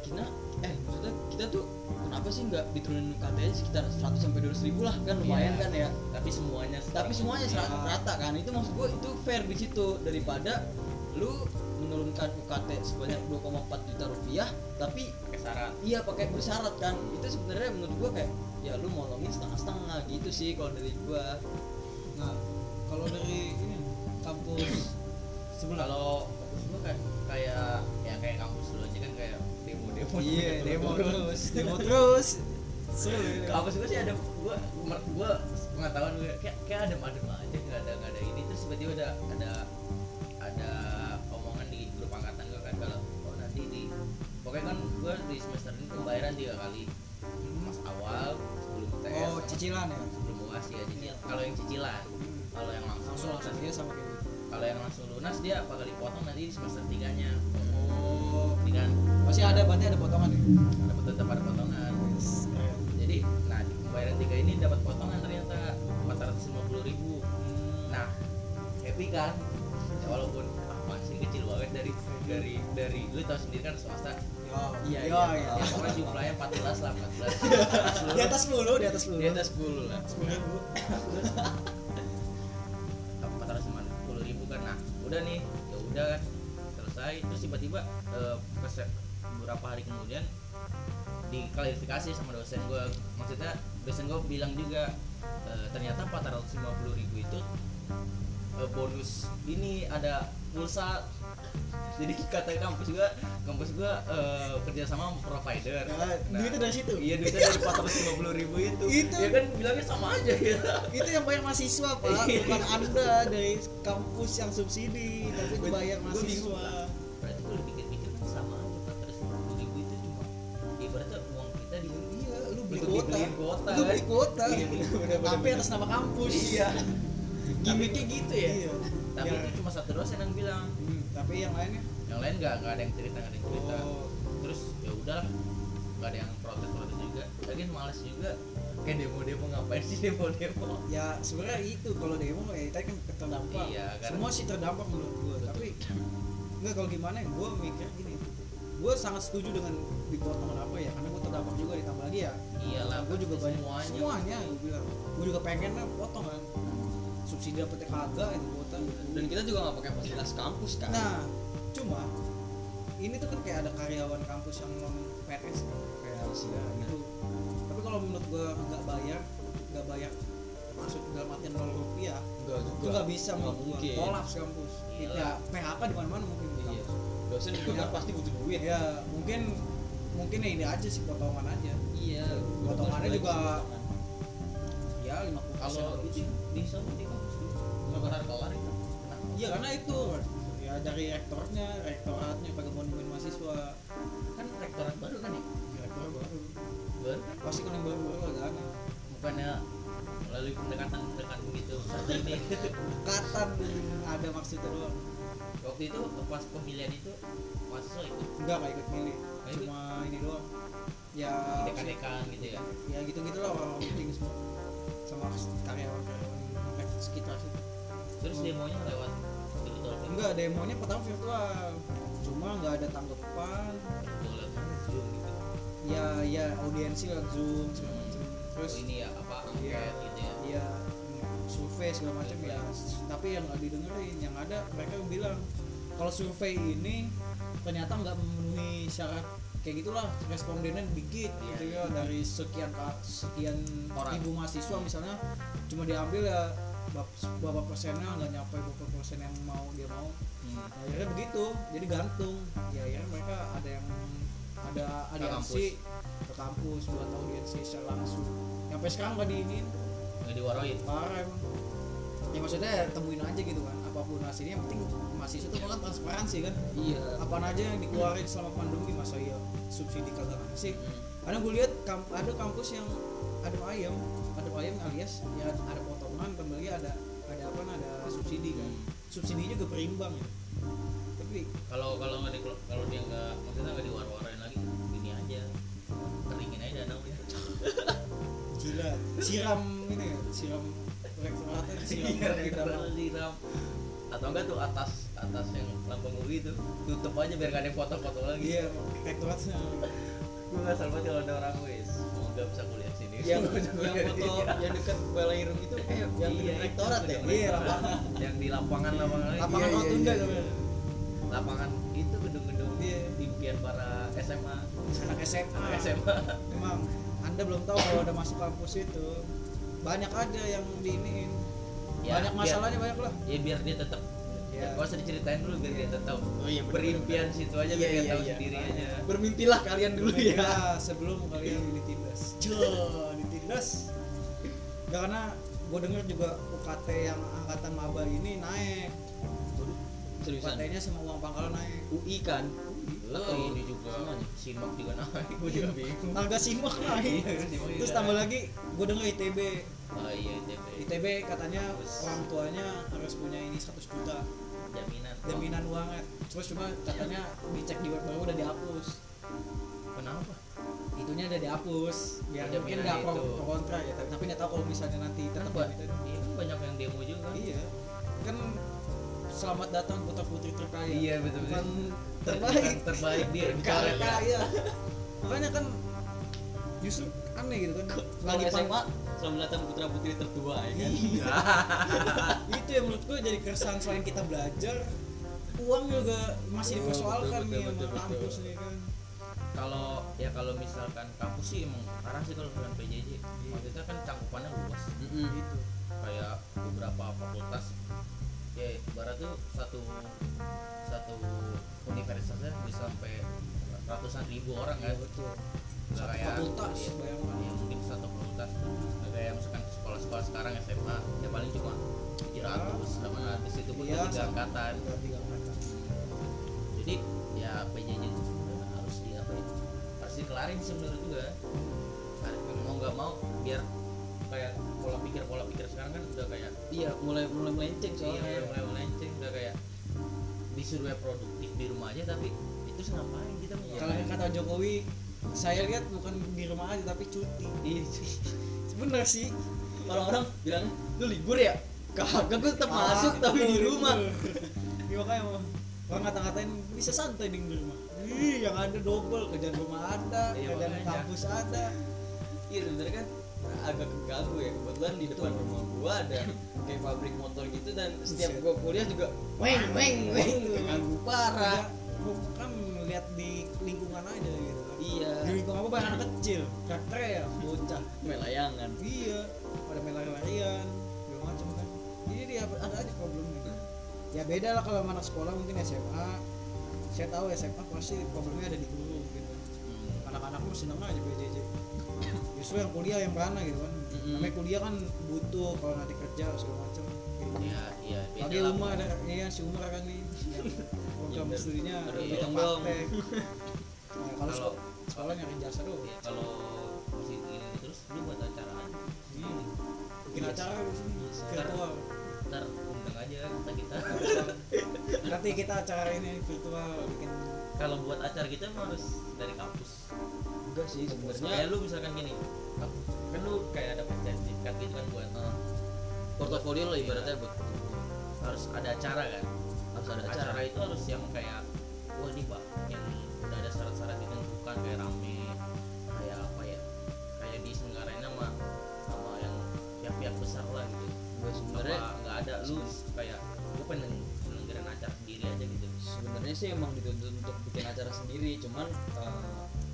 kita eh maksudnya kita tuh kenapa sih nggak diturunin UKT aja sekitar 100 sampai 200 ribu lah? Kan lumayan Iya. kan ya. Tapi semuanya tapi semuanya Ya. serata rata kan? Itu maksud gue itu fair di situ. Daripada lu menurunkan UKT sebanyak 2,4 juta rupiah tapi pakai syarat. iya pakai bersyarat kan? Itu sebenarnya menurut gue kayak ya lu molongin setengah-setengah gitu sih kalau dari gue nah kalau dari ini kampus sebelah. Kalau kampus gua kayak kayak ya kayak kampus dulu iya demo terus. demo terus. Ini. kampus [laughs] gua sih ada menurut gua pengetahuan gue kayak kayak adem adem aja nggak ada nggak ada ini terus tiba-tiba ada ada ada omongan di grup angkatan gua kan kalau oh nanti di pokoknya kan gua di semester ini pembayaran tiga kali. Mas awal sebelum tes oh cicilan ya? sebelum uas ya cicil kalau yang cicilan kalau yang langsung langsung langsung dia sama kayak gitu kalau yang langsung lunas dia bakal dipotong nanti di semester tiganya. Oh ini kan masih ada berarti ada potongan ya? Ada tetap ada potongan. Keren. jadi nah di pembayaran tiga ini dapat potongan ternyata 450.000 ribu. Nah happy kan? Ya, walaupun ah, masih kecil banget dari dari dari lu tau sendiri kan swasta? Iya, iya. iya. ya pokoknya jumlahnya 14 lah 14 [laughs] di atas 10 di atas 10 di atas 10 lah. 10 ribu. 450 ribu kan. Nah udah nih ya udah kan. Selesai. Terus tiba-tiba kese- beberapa hari kemudian diklarifikasi sama dosen gue maksudnya dosen gue bilang juga eh, ternyata 450 ribu itu eh, bonus ini ada pulsa jadi kata kampus gua kampus gua eh, kerja sama provider. Ya, duitnya dari situ? iya duitnya dari 450 ribu itu. Itu. ya kan bilangnya sama aja ya. Itu yang bayar mahasiswa pak. Iya. bukan anda dari kampus yang subsidi tapi itu bayar mahasiswa kuota dibeliin kuota, lu beli kan? kuota. Iya, tapi atas nama kampus. Iya. Gimmicknya gitu ya? Iya. tapi Ya. itu cuma satu dosen yang bilang. Hmm, tapi yang lainnya? Yang lain nggak nggak ada yang cerita nggak ada yang cerita. Oh. terus ya udahlah nggak ada yang protes protes juga. Lagi males juga. Kayak demo demo ngapain sih demo demo ya sebenarnya itu. Kalau demo ya tadi kan terdampak. Iya, karena- semua sih terdampak menurut gua. Tapi enggak kalau gimana ya gua mikir gini gua sangat setuju dengan dipotong apa ya karena gua terdampak juga ditambah lagi ya. Iyalah gue juga banyak semuanya. semuanya gue bilang. Gue juga pengen lah potong kan. Subsidi dapetnya kagak itu kuota dan kita juga nggak pakai fasilitas kampus kan? Nah cuma ini tuh kan kayak ada karyawan kampus yang non PNS kan? Kayak ya, gitu. Tapi kalau menurut gue nggak bayar nggak bayar masuk dalam artian nol rupiah enggak itu nggak bisa nggak mungkin. kolaps kampus Iyalah. ya PHK di mana mana mungkin. Iya. kampus. Dosen juga kan pasti butuh duit ya mungkin mungkin ya ini aja sih potongan aja iya Potongannya juga- potongan. ya 50 kalau itu di sana di kampus dulu nggak kelar kelar itu? Iya karena itu ya dari rektornya, rektoratnya pada mau nemuin mahasiswa. kan rektorat baru kan ya Rektor baru. baru kan Pasti kalau yang baru-baru agak aneh. bukannya melalui pendekatan pendekatan gitu seperti ini [laughs] Katan ada maksudnya doang. Waktu itu pas pemilihan itu mahasiswa ikut Enggak kayak ikut milih. Nggak ikut? Cuma ini doang. Ya dekan-dekan gitu ya ya gitu-gitu lah orang penting semua sama karyawan-karyawan rek- sekitar situ. terus demonya lewat virtual kan? Enggak, demonya pertama virtual. Cuma nggak ada tanggapan. Zoom gitu Ya ya audiensi lewat Zoom segala macam. Terus oh ini ya apa angket Iya. gitu ya Iya, survei segala macam ya. Tapi yang nggak didengerin, yang ada mereka bilang kalau survei ini ternyata nggak memenuhi syarat kayak gitulah respondennya dikit Iya. gitu ya dari sekian sekian Orang. ribu mahasiswa misalnya cuma diambil ya beberapa persennya nggak nyampe beberapa persen yang mau dia mau Hmm. akhirnya begitu jadi gantung ya akhirnya mereka ada yang ada aliansi ke kampus buat audiensi secara langsung sampai sekarang nggak diinin nggak diwaroin. Parah emang. Ya maksudnya temuin aja gitu kan apa pun hasilnya yang penting mahasiswa itu kan transparansi kan. Iya. Apaan aja yang dikeluarin selama pandemi masa ya subsidi kagak ngasih Hmm. karena gue lihat kamp- ada kampus yang ada ayam ada ayam alias ya ada potongan kembali ada ada apa ada subsidi kan. Subsidinya juga berimbang ya. Tapi kalau kalau nggak di kalau dia nggak maksudnya nggak diwar-warin siram ini ya siram rektoratnya siram Iya, siram atau enggak tuh atas atas yang lambang UI itu. Tutup aja biar gak ada yang foto-foto lagi. Iya rektoratnya gue nggak salah banget kalau ada orang wis semoga bisa kuliah sini. Yang bisa yang kuliah foto yang dekat balai irung itu eh yang Iya, itu rektorat ya? iya. rektorat. lapangan yang di lapangan lapangan lapangan iya, rotunda iya. lapangan itu gedung-gedung Iya. impian para SMA anak SMA SMA Emang Anda belum tahu kalau udah masuk kampus itu banyak aja yang diiniin. Ya, banyak biar- masalahnya banyak lah. ya biar dia tetap Ya. gak usah diceritain dulu biar dia tetap Oh iya, bener, berimpian situ aja biar Iya, dia iya, tahu iya. sendiri aja Bermimpilah kalian dulu ya sebelum kalian ditindas. Cah, ditindas. Gak karena gue denger juga UKT yang angkatan maba ini naik. seriusan UKT-nya sama uang pangkalan naik. UI kan atau ini juga semuanya? simak juga naik gue juga bingung. Harga simak naik. Iya, juga Terus tambah lagi gue denger ITB. oh iya ITB ITB katanya Terus. orang tuanya harus punya ini 100 juta. jaminan. Jaminan uangnya terus cuma katanya dicek di web baru udah dihapus. Kenapa? Itunya udah dihapus. Biar Oh, mungkin nggak pro, pro kontra ya tapi nggak tahu kalau misalnya nanti tetap gitu. Iya kan banyak yang demo juga. Iya. Kan selamat datang putra putri terkaya. Iya, betul, betul. Ter- terbaik. Terbaik di di kaya karet ya. kaya. Makanya kan justru aneh gitu kan. Lagi SMA selamat datang putra putri tertua ya kan? Iya. [laughs] itu yang menurut gue jadi keresahan selain kita belajar. Uang juga masih Oh, dipersoalkan nih sama kampus betul. nih kan. Kalau ya kalau misalkan kampus sih emang parah sih kalau misalkan PJJ maksudnya kan cakupannya luas. Mm-mm. gitu. Kayak beberapa fakultas ya ibarat tuh satu universitasnya bisa sampai ratusan ribu orang kan? Iya, betul. Nggak Satu kayak fakultas, iya, iya, mungkin satu fakultas. Nggak kayak misalkan sekolah-sekolah sekarang SMA ya paling cuma 700 800 itu pun Iya, tiga angkatan. Jadi ya PJJ sebenarnya harus di apa ya harus dikelarin menurut juga Nah, mau nggak mau biar kayak pola pikir pola pikir sekarang kan udah kayak iya mulai mulai melenceng iya soalnya. mulai mulai melenceng udah kayak disuruh ya produktif di rumah aja tapi itu ngapain kita mau Kalau kata Jokowi, saya lihat bukan di rumah aja tapi cuti. Iya. [laughs] Bener sih. orang-orang bilang lu libur ya kagak gue tetap masuk [laughs] tapi di rumah Iya makanya mau orang ngata-ngatain bisa santai di rumah. Ih, yang ada double kerjaan rumah ada, Iya, kerjaan kampus ada. iya sebenarnya kan agak keganggu ya kebetulan di depan rumah gua ada [laughs] kayak pabrik motor gitu dan setiap gua kuliah juga weng weng weng keganggu parah Gua kan lihat di lingkungan aja gitu kan. iya Di lingkungan apa banyak anak kecil, kayak ya, bocah. melayangan Iya, pada segala macam kan. Jadi dia ada aja problemnya. Ya beda lah kalau anak sekolah mungkin SMA. Saya tahu SMA pasti problemnya ada di guru gitu. Anak-anak mah seneng aja PJJ. Justru yang kuliah yang mana gitu kan. Mm-mm. Namanya kuliah kan butuh kalau nanti kerja segala macam. Gitu. iya iya Lagi. Umar ada, iya si Umar kan nih. [laughs] Program Iya, studinya lebih dong, praktek. Nah, kalau Kalau- sekolah, sekolah nyari jasa doang. Iya, kalau masih gini terus lu buat acara aja Iya. Bikin Iya. acara di sini Iya. virtual. ntar undang aja kita kita [laughs] Nanti kita acara ini virtual bikin kalau buat acara kita emang harus dari kampus enggak sih kayak sebenarnya lu misalkan gini lu kayak ada sertifikat gitu kan buat eh, portofolio lah ibaratnya buat harus ada acara kan? Harus ada acara, acara itu harus yang kayak wah ini pak yang udah ada syarat-syarat ditentukan kayak rame kayak apa ya kayak diselenggarain sama sama yang pihak-pihak besar lah gitu. Enggak, sebenarnya nggak ada lu kayak gue pengen nyelenggaran acara sendiri aja gitu. Sebenarnya sih emang dituntut untuk bikin acara sendiri cuman eh,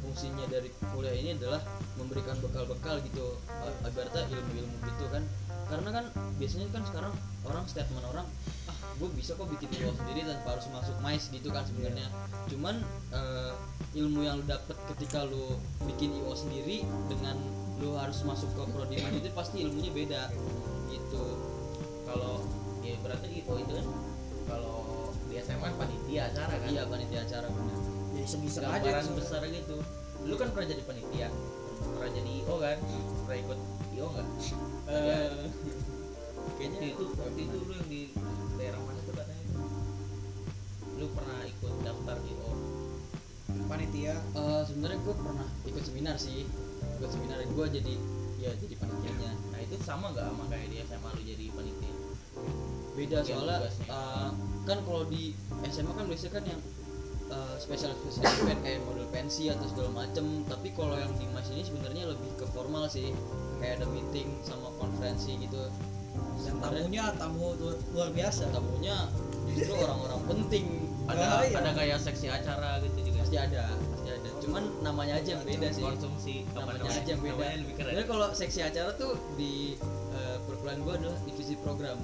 fungsinya dari kuliah ini adalah memberikan bekal-bekal gitu eh, ibaratnya ilmu-ilmu gitu kan. Karena kan biasanya kan sekarang orang statement orang ah gue bisa kok bikin IO sendiri tanpa harus masuk mais gitu kan sebenarnya. Cuman eh, ilmu yang lu dapet ketika lu bikin IO sendiri dengan lu harus masuk ke prodi itu pasti ilmunya beda gitu. Kalau ya berarti IO itu kan kalau di SMA kan panitia acara kan. Iya panitia acara benar ya iseng-iseng aja besar gitu lu kan pernah jadi panitia pernah jadi IO kan? Pernah ikut IO nggak? Eh, kayaknya itu waktu itu lu yang di daerah mana tuh katanya lu pernah ikut daftar IO panitia? Eh, sebenarnya gue pernah ikut seminar sih. Ikut seminar gue jadi ya jadi panitianya. Nah itu sama nggak sama kayak di SMA lu jadi panitia? Beda soalnya uh, kan kalau di SMA kan biasanya kan yang uh, spesial spesial event kayak model pensi atau segala macem. Tapi kalau yang di mas ini sebenarnya lebih ke formal sih. Kayak ada meeting sama konferensi gitu. Sebenarnya tamunya tamu lu- luar biasa. tamunya justru orang-orang penting. Ada Oh, iya. ada kayak seksi acara gitu juga. Pasti ada pasti ada. Cuman namanya aja yang beda sih. Konsumsi namanya aja yang beda. Namanya lebih keren. Sebenarnya kalau seksi acara tuh di uh, perkuliahan gue adalah divisi program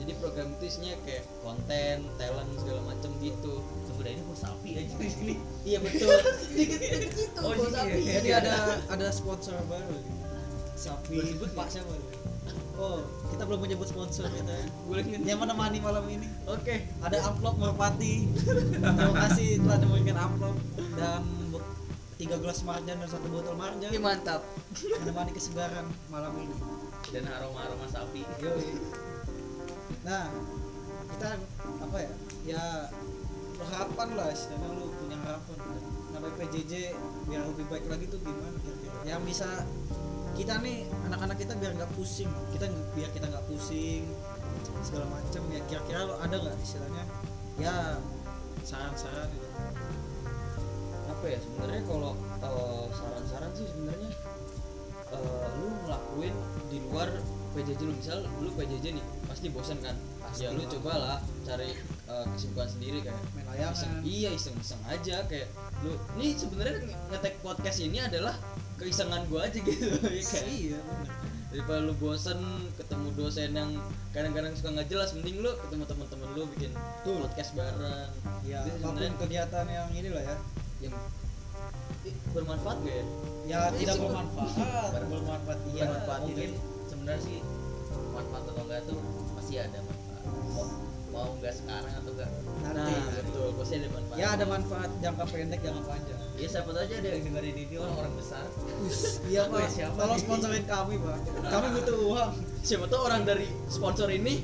jadi program itu isinya kayak konten talent segala macem gitu. Sebenarnya ini kok sapi aja di sini. Iya betul. [laughs] Dikit dikit gitu Oh, bos iya. sapi. jadi ada ada sponsor baru. Sapi Sebut pak siapa? Oh kita belum menyebut sponsor kita boleh nggak? yang menemani malam ini. Oke. Ada amplop merpati. Terima kasih telah memberikan amplop. Dan tiga gelas marjan dan satu botol marjan. Ih, mantap. Menemani kesegaran malam ini. Dan aroma aroma sapi Yoi. Nah kita apa ya? Ya harapan lah istilahnya lu punya harapan. Namanya PJJ biar lebih baik lagi tuh gimana kira-kira? Yang bisa kita nih anak-anak kita biar nggak pusing. Kita biar kita nggak pusing segala macam ya kira-kira lo ada nggak istilahnya? Ya saran-saran gitu. Apa ya? Sebenarnya kalau uh, saran-saran sih sebenarnya uh, lu ngelakuin di luar PJJ lu misal lu PJJ nih pasti bosan kan? Pasti ya lu lah. cobalah cari uh, kesibukan sendiri kayak main iseng, layangan iya iseng-iseng aja kayak lu ini sebenarnya nge- ngetek podcast ini adalah keisengan gua aja [laughs] gitu. Ya kayak iya bener. Daripada lu bosen ketemu dosen yang kadang-kadang suka nggak jelas mending lu ketemu teman-teman lu bikin Betul. podcast bareng. Ya apa pun kegiatan yang inilah ya. Yang bermanfaat gak ya? Ya Iya tidak sih, bermanfaat. [laughs] Ber- bermanfaat iya. Bermanfaat mungkin sebenarnya sih. Manfaat atau enggak tuh pasti ada manfaat. Mau mau enggak sekarang atau enggak? Nanti. Nah betul. Pasti ada manfaat. Ya ada manfaat jangka pendek jangka panjang. Ya siapa tahu aja ada yang dengerin ini orang orang besar. Iya pak. siapa tolong sponsorin kami pak. Kami butuh uang. Siapa tahu orang dari sponsor ini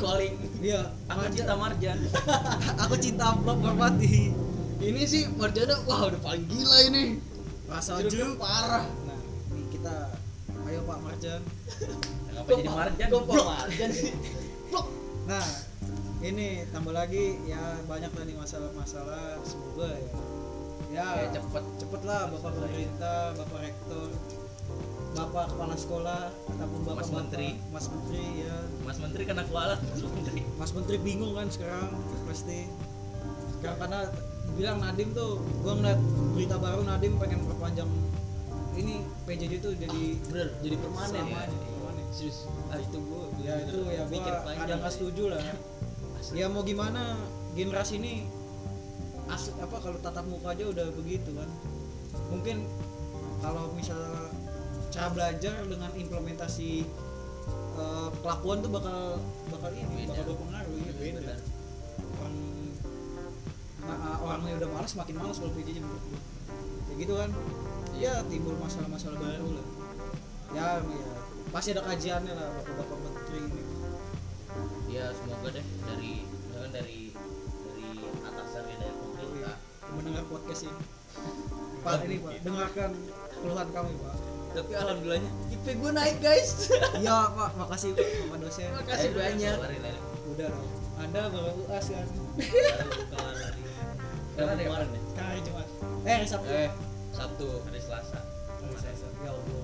calling. Iya aku Marjan. cinta Marjan. [laughs] Aku cinta amplop merpati ini sih Marjana wah udah paling gila ini. Rasa parah. Nah ini kita pak Marjan. Kenapa jadi marjan? Kok Pak Marjan. Sih Blok. nah ini tambah lagi ya banyak tadi masalah-masalah semoga ya. Ya ya cepet. cepet lah bapak pemerintah bapak rektor bapak kepala sekolah ataupun bapak Mas Menteri. mas menteri ya. Mas menteri kena kualat mas menteri. Mas menteri bingung kan sekarang pasti. Sekarang karena bilang Nadim tuh gua ngeliat berita baru Nadim pengen perpanjang ini PJJ tuh jadi bener jadi permanen. Sama, ya jadi permanen. serius. Ah itu gua ya itu ya mikir panjang ada nggak setuju lah. Asli. ya mau gimana? Generasi ini as apa kalau tatap muka aja udah begitu kan? Mungkin kalau misalnya cara belajar dengan implementasi eh, kelakuan tuh bakal bakal ini Beda. bakal berpengaruh ya beda. orang nah, orangnya udah malas makin malas kalau PJJ menurut gua. ya gitu kan ya timbul masalah-masalah baru lah. Ya ya pasti ada kajiannya lah bapak-bapak menteri ini. Ya semoga deh dari misalkan dari dari atasan ya dari pemerintah. Mendengar podcast ini. [laughs] Pak ini Pak. Dengarkan keluhan kami Pak. Tapi alhamdulillahnya IP gue naik guys. [laughs] Iya Pak. Makasih Pak Bapak dosen. Makasih banyak. udah dong. Anda baru UAS kan Sekarang Sekarang kemarin ya? Hari Jumat eh Sabtu eh Sabtu. Hari Selasa. Hari Selasa. ya Allah.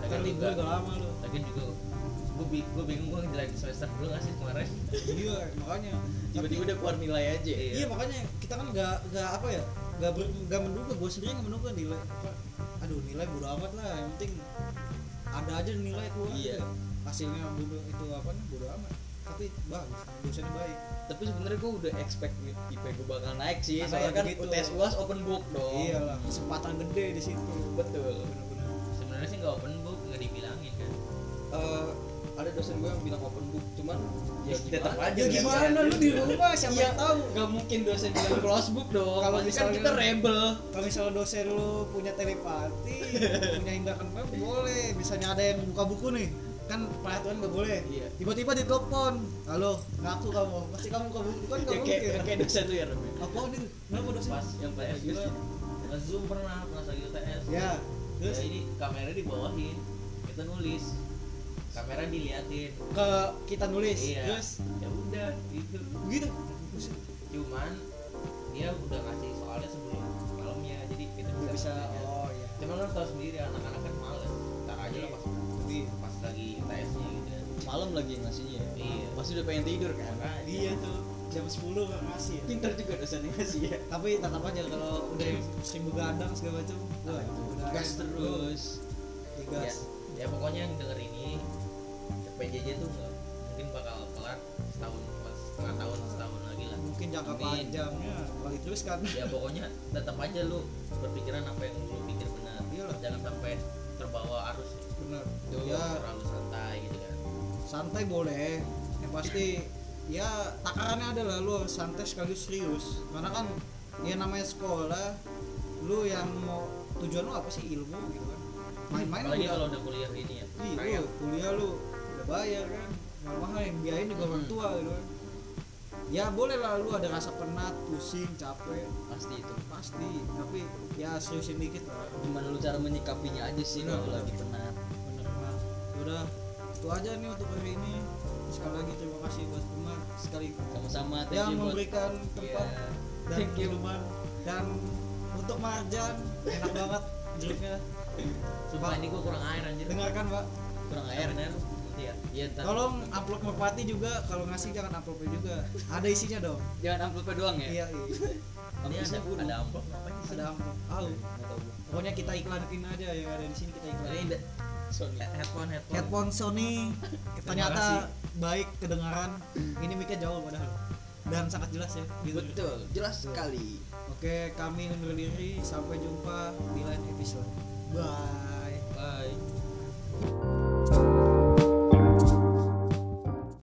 Lagian libur udah lama lu. Lagian juga. Gue bi gue bingung gue ngejalanin semester dulu nggak sih kemarin? Iya makanya. Tiba-tiba udah keluar nilai aja. Iya. iya. makanya kita kan nggak nggak apa ya nggak ber, nggak menduga. Gue sendiri nggak menduga nilai apa aduh nilai bodo amat lah. Yang penting ada aja nilai keluar Iya. hasilnya bodo itu apa nih bodo amat. Tapi bagus dosennya baik tapi sebenarnya gue udah expect nih IP gue bakal naik sih. Makanya soalnya kan begitu. UTS UAS open book dong. Iyalah kesempatan gede di situ. Betul. Sebenarnya sih nggak open book nggak dibilangin kan. Eh, ada dosen gue yang bilang open book cuman ya Tetap aja ya Iya, gimana? iya. lu di rumah siapa Iya. yang tahu Gak mungkin dosen bilang close book dong. Kalau kan misalnya- kita rebel. kalau misalnya dosen lu punya telepati [laughs] punya indra keenam boleh. Misalnya ada yang buka buku nih kan peraturan nggak boleh. Iya. tiba-tiba ditelepon halo ngaku kamu. Pasti kamu buku kan nggak ya, kayak, kayak dosen tuh ya Rem apa nih kenapa dosen? pas yang PS juga zoom pernah pas lagi UTS ya terus terus? ini kamera dibawahin kita nulis. Kamera diliatin. Ke kita nulis iya. terus? Ya udah gitu. Gitu? Cuman dia udah ngasih soalnya sebelum malamnya jadi kita bisa, bisa oh iya. Cuman kan tau sendiri anak-anak kan males. Ntar aja lah Tapi pas malam lagi ngasihnya ya. Iya. Pasti udah pengen tidur kan? Makanya. iya tuh. Jam 10 kan ngasih ya. pinter juga dosennya ngasih ya. Tapi tetap aja kalau udah sering begadang segala macam wah itu udah gas terus. Ya, ya, gas. Ya pokoknya yang denger ini PJJ tuh nggak mungkin bakal kelar setahun setengah tahun setahun lagi lah. Mungkin jangka Amin. panjangnya balik terus kan. Ya pokoknya tetap aja lu berpikiran apa yang lu pikir benar. Iyalah. jangan sampai terbawa arus. Bener Tuh. ya. terlalu santai gitu kan santai boleh. Yang pasti ya takarannya adalah lu harus santai sekaligus serius. Karena kan ya namanya sekolah lu yang mau tujuan lu apa sih? Ilmu gitu kan. Main-main udah. kalau udah kuliah gini ya. Iya, kuliah lu udah bayar kan. Mahal yang biayain juga orang Hmm. tua gitu kan. Ya boleh lah lu ada rasa penat pusing capek. Pasti itu. Pasti. Tapi ya seriusin dikit lah. Gimana lu cara menyikapinya aja sih kalau bener. lagi penat. Bener banget. Udah itu aja nih untuk hari ini. Sekali lagi terima kasih buat Umar sekali. Sama-sama yang you buat memberikan tempat Iya. dan Thank minuman. Dan untuk marjan enak banget jeruknya. Sumpah ini gua kurang air anjir. dengarkan pak. Kurang air nanti ya ntar. Tolong amplop merpati juga. Kalau ngasih jangan amplopnya juga. Ada isinya dong. Jangan amplopnya doang ya? Iya iya. Ini ada ada amplop. Ngapain sih ada amplop gua. pokoknya kita iklanin aja yang ada di sini kita iklanin Sony. Headphone headphone. Headphone Sony. [laughs] Ternyata baik kedengaran. Ini mic jauh padahal. Dan sangat jelas ya gitu. betul jelas sekali. Oke kami undur diri. Sampai jumpa di lain episode. Bye. Bye